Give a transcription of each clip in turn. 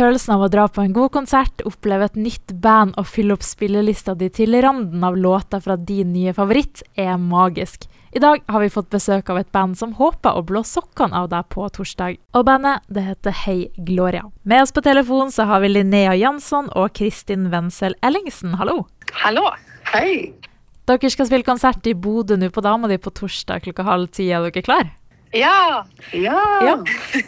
Følelsen av å dra på en god konsert, oppleve et nytt band og fylle opp spillelista di til randen av låter fra din nye favoritt, er magisk. I dag har vi fått besøk av et band som håper å blå sokkene av deg på torsdag. Og bandet det heter Hei Gloria. Med oss på telefon så har vi Linnea Jansson og Kristin Wenzel Ellingsen. Hallo! Hallo! Hei! Dere skal spille konsert i Bodø nå på Dama di på torsdag klokka halv ti. Er dere klar? Ja! Ja! Ja.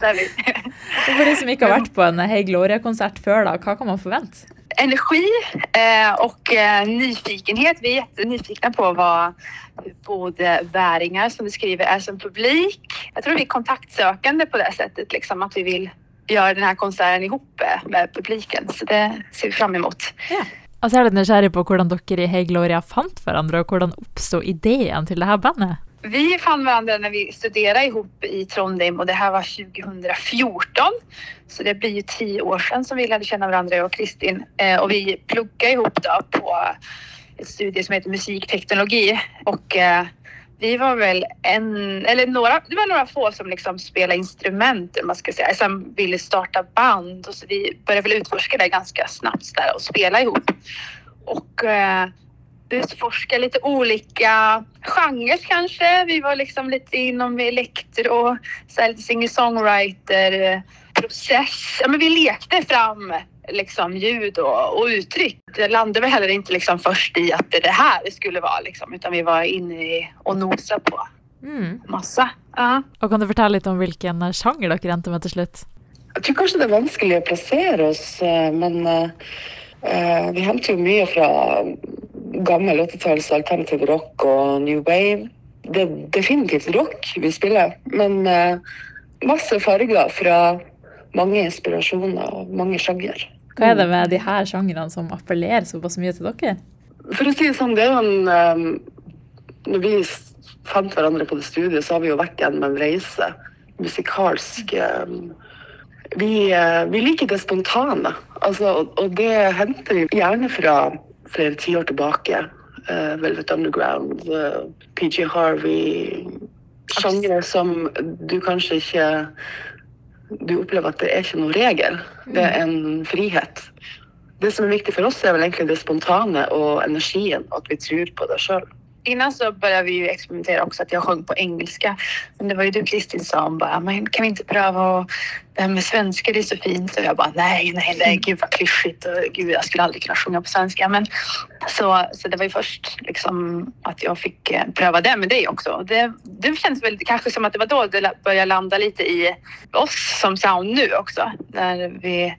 Det är vi. Og for de som ikke har vært på en Hei Gloria-konsert før, da, hva kan man forvente? Energi eh, och eh, nyfikenhet. Vi är jättenyfikna på vad både väringar som du skriver är som publik. Jag tror vi är kontaktsökande på det sättet, liksom att vi vill göra den här konserten ihop eh, med publiken. Så det ser vi fram emot. Og så er jeg litt nysgjerrig på hvordan dere i Hei Gloria fant hverandre, og hvordan oppsto ideen til det her bandet? Vi fann varandra när vi studerade ihop i Trondheim och det här var 2014. Så det blir ju tio år sedan som vi lärde känna varandra, jag och Kristin. Eh, och vi pluggade ihop då på ett studie som heter musikteknologi. Och eh, vi var väl en, eller några, det var några få som liksom spelade instrument, eller man ska säga, som ville starta band. Och så vi började väl utforska det ganska snabbt där och spela ihop. Och eh, utforska lite olika genrer kanske. Vi var liksom lite inom elektro, så här lite singer-songwriter process. Ja, men vi lekte fram liksom ljud och, och uttryck. Det landade väl heller inte liksom först i att det är det här det skulle vara liksom, utan vi var inne i och nosa på Mm. massa. Ja. Og kan du fortelle litt om hvilken eh, sjanger dere endte med til slutt? Jeg tror kanskje det er vanskelig å plassere oss, eh, men eh, vi henter jo mye fra gammel 80-talls alternativ rock og new wave. Det er definitivt rock vi spiller, men eh, masse farger fra mange inspirasjoner og mange sjanger. Hva er det med de her sjangrene som appellerer såpass mye til dere? For å si det sånn, det er jo en eh, Når vi fant hverandre på det studiet, så har vi jo vært gjennom en reise. Musikalsk. eh, vi, vi liker det spontane. Altså, og, og det henter vi gjerne fra flere tiår tilbake. Eh, Velvet Underground, eh, PG Harvey Sjangre som du kanskje ikke Du opplever at det er ikke noe regel. Det er en frihet. Det som er viktig for oss, er vel egentlig det spontane og energien, at vi tror på det sjøl. Innan så började vi ju experimentera också att jag sjöng på engelska. Men det var ju du Kristin som bara, men kan vi inte pröva det här med svenska det är så fint. Och jag bara, nej, nej, nej, gud vad klyschigt och gud jag skulle aldrig kunna sjunga på svenska. Men så, så det var ju först liksom att jag fick eh, pröva det med dig också. Det, det känns väl kanske som att det var då det började landa lite i oss som sound nu också. När vi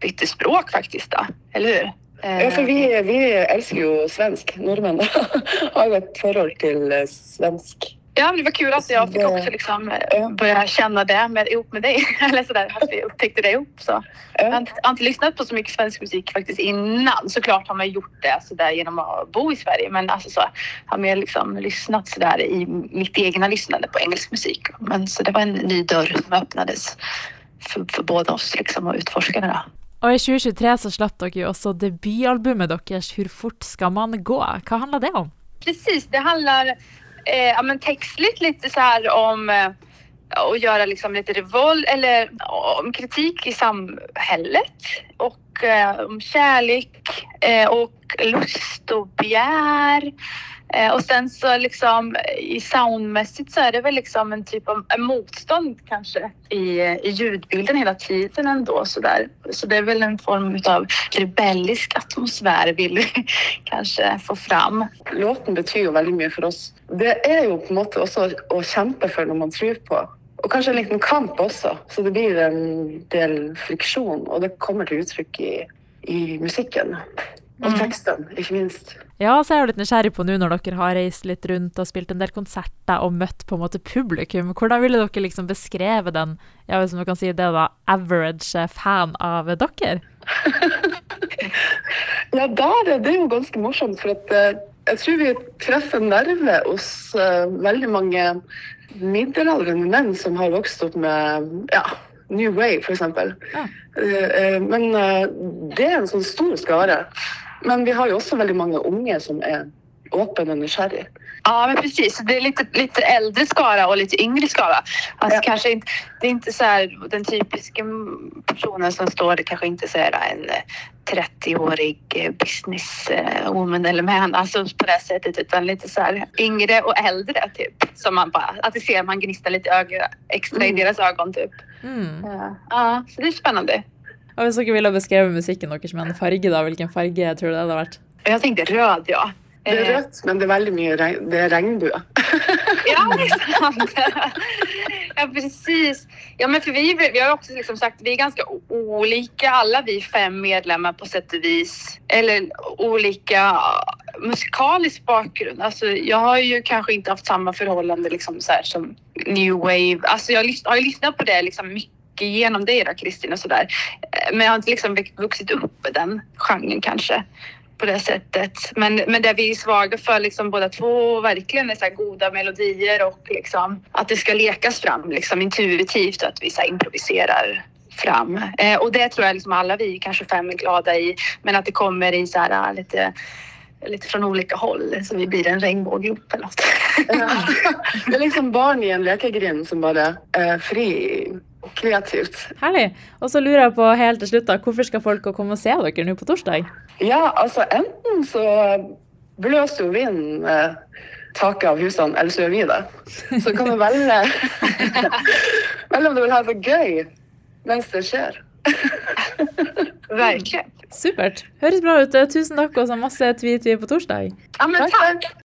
bytte språk faktiskt då, eller hur? Ja, for vi, vi elsker jo svensk. Nordmenn har jo et forhold til eh, svensk. Ja, men det var kul att jag fick också liksom eh, Ja. börja känna det med, ihop med dig. Eller sådär, att vi upptäckte det ihop. Så. Jag har inte, lyssnat på så mycket svensk musik faktiskt innan. Såklart har man gjort det sådär genom att bo i Sverige. Men alltså så har mer liksom lyssnat sådär i mitt egna lyssnande på engelsk musik. Men så det var en ny dörr som öppnades för, för båda oss liksom att utforska det. Då. Og i 2023 så slapp dere jo også debutalbumet deres 'Hur fort skal man gå'. Hva handler det om? Precis, det handlar eh, ja, men textligt lite så här om eh, att göra liksom lite revolt eller eh, om kritik i samhället och eh, om kärlek eh, och lust och begär. Eh, och sen så liksom i soundmässigt så är det väl liksom en typ av en motstånd kanske i, i ljudbilden hela tiden ändå så där. Så det är väl en form av rebellisk atmosfär vill vi kanske få fram. Låten betyder väldigt mycket för oss. Det är ju på något sätt också att kämpa för noe man tror på. Och kanske en liten kamp också, så det blir en del friktion och det kommer till uttryck i, i musiken. Og Mm. teksten, ikke minst. Ja, så er jeg jo litt nysgjerrig på nå når dere har reist litt rundt og spilt en del konserter og møtt på en måte publikum. Hvordan ville dere liksom beskrevet den, ja, hvis man kan si det da, average fan av dere? Ja, der er det jo ganske morsomt, for at eh, jeg tror vi treffer nerve hos eh, veldig mange middelaldrende menn som har vokst opp med ja, New for eksempel. Ja. Eh, eh, men det er en sånn stor skare. Men vi har jo også veldig mange unge som er öppen och nysgjerrig. Ja, men precis. Det är lite, lite äldre skara och lite yngre skara. Alltså Ja. kanske inte, det är inte så här den typiska personen som står, det kanske inte så här en eh, 30-årig eh, businesswoman eller man, alltså på det sättet, utan lite så här yngre och äldre typ. Som man bara, att det ser man gnistar lite öga, extra Mm. i deras ögon typ. Mm. Ja, ja så det är spännande. Og hvis dere ville beskrevet musikken deres med en farge, da, hvilken farge tror du det hadde vært? Jag tänkte röd, ja. Det är rött, men det är väldigt mycket regn, det är regnbue. Ja, ja, precis. Ja, men för vi, vi har också liksom sagt vi är ganska olika, alla vi fem medlemmar på sätt och vis. Eller olika musikalisk bakgrund. Alltså, jag har ju kanske inte haft samma förhållande liksom så här, som new wave. Alltså, jag har ju lyssnat på det liksom mycket genom dig då, Kristin och sådär. Eh, Men jag har inte liksom vuxit upp i den genren kanske på det sättet. Men, men där vi är svaga för liksom båda två verkligen är så goda melodier och liksom att det ska lekas fram liksom intuitivt att vi så improviserar fram. Eh, och det tror jag liksom alla vi kanske fem är glada i. Men att det kommer i så här äh, lite lite från olika håll så vi blir en regnbågsgrupp eller något. Ja. Det är liksom en lekegrind som bara är fri och kreativt. Herlig. Og så lurer jeg på helt til slutt, da, hvorfor skal folk komme og se dere nå på torsdag? Ja, alltså enten så blåser jo vinden eh, taket av husene, eller så gjør vi det. Så kan du velge, velge om du vil ha det gøy mens det skjer. Verkligen. Supert. Høres bra ut. Tusen takk, og så masse tweet vi på torsdag. Ja men Tack, tack. tack.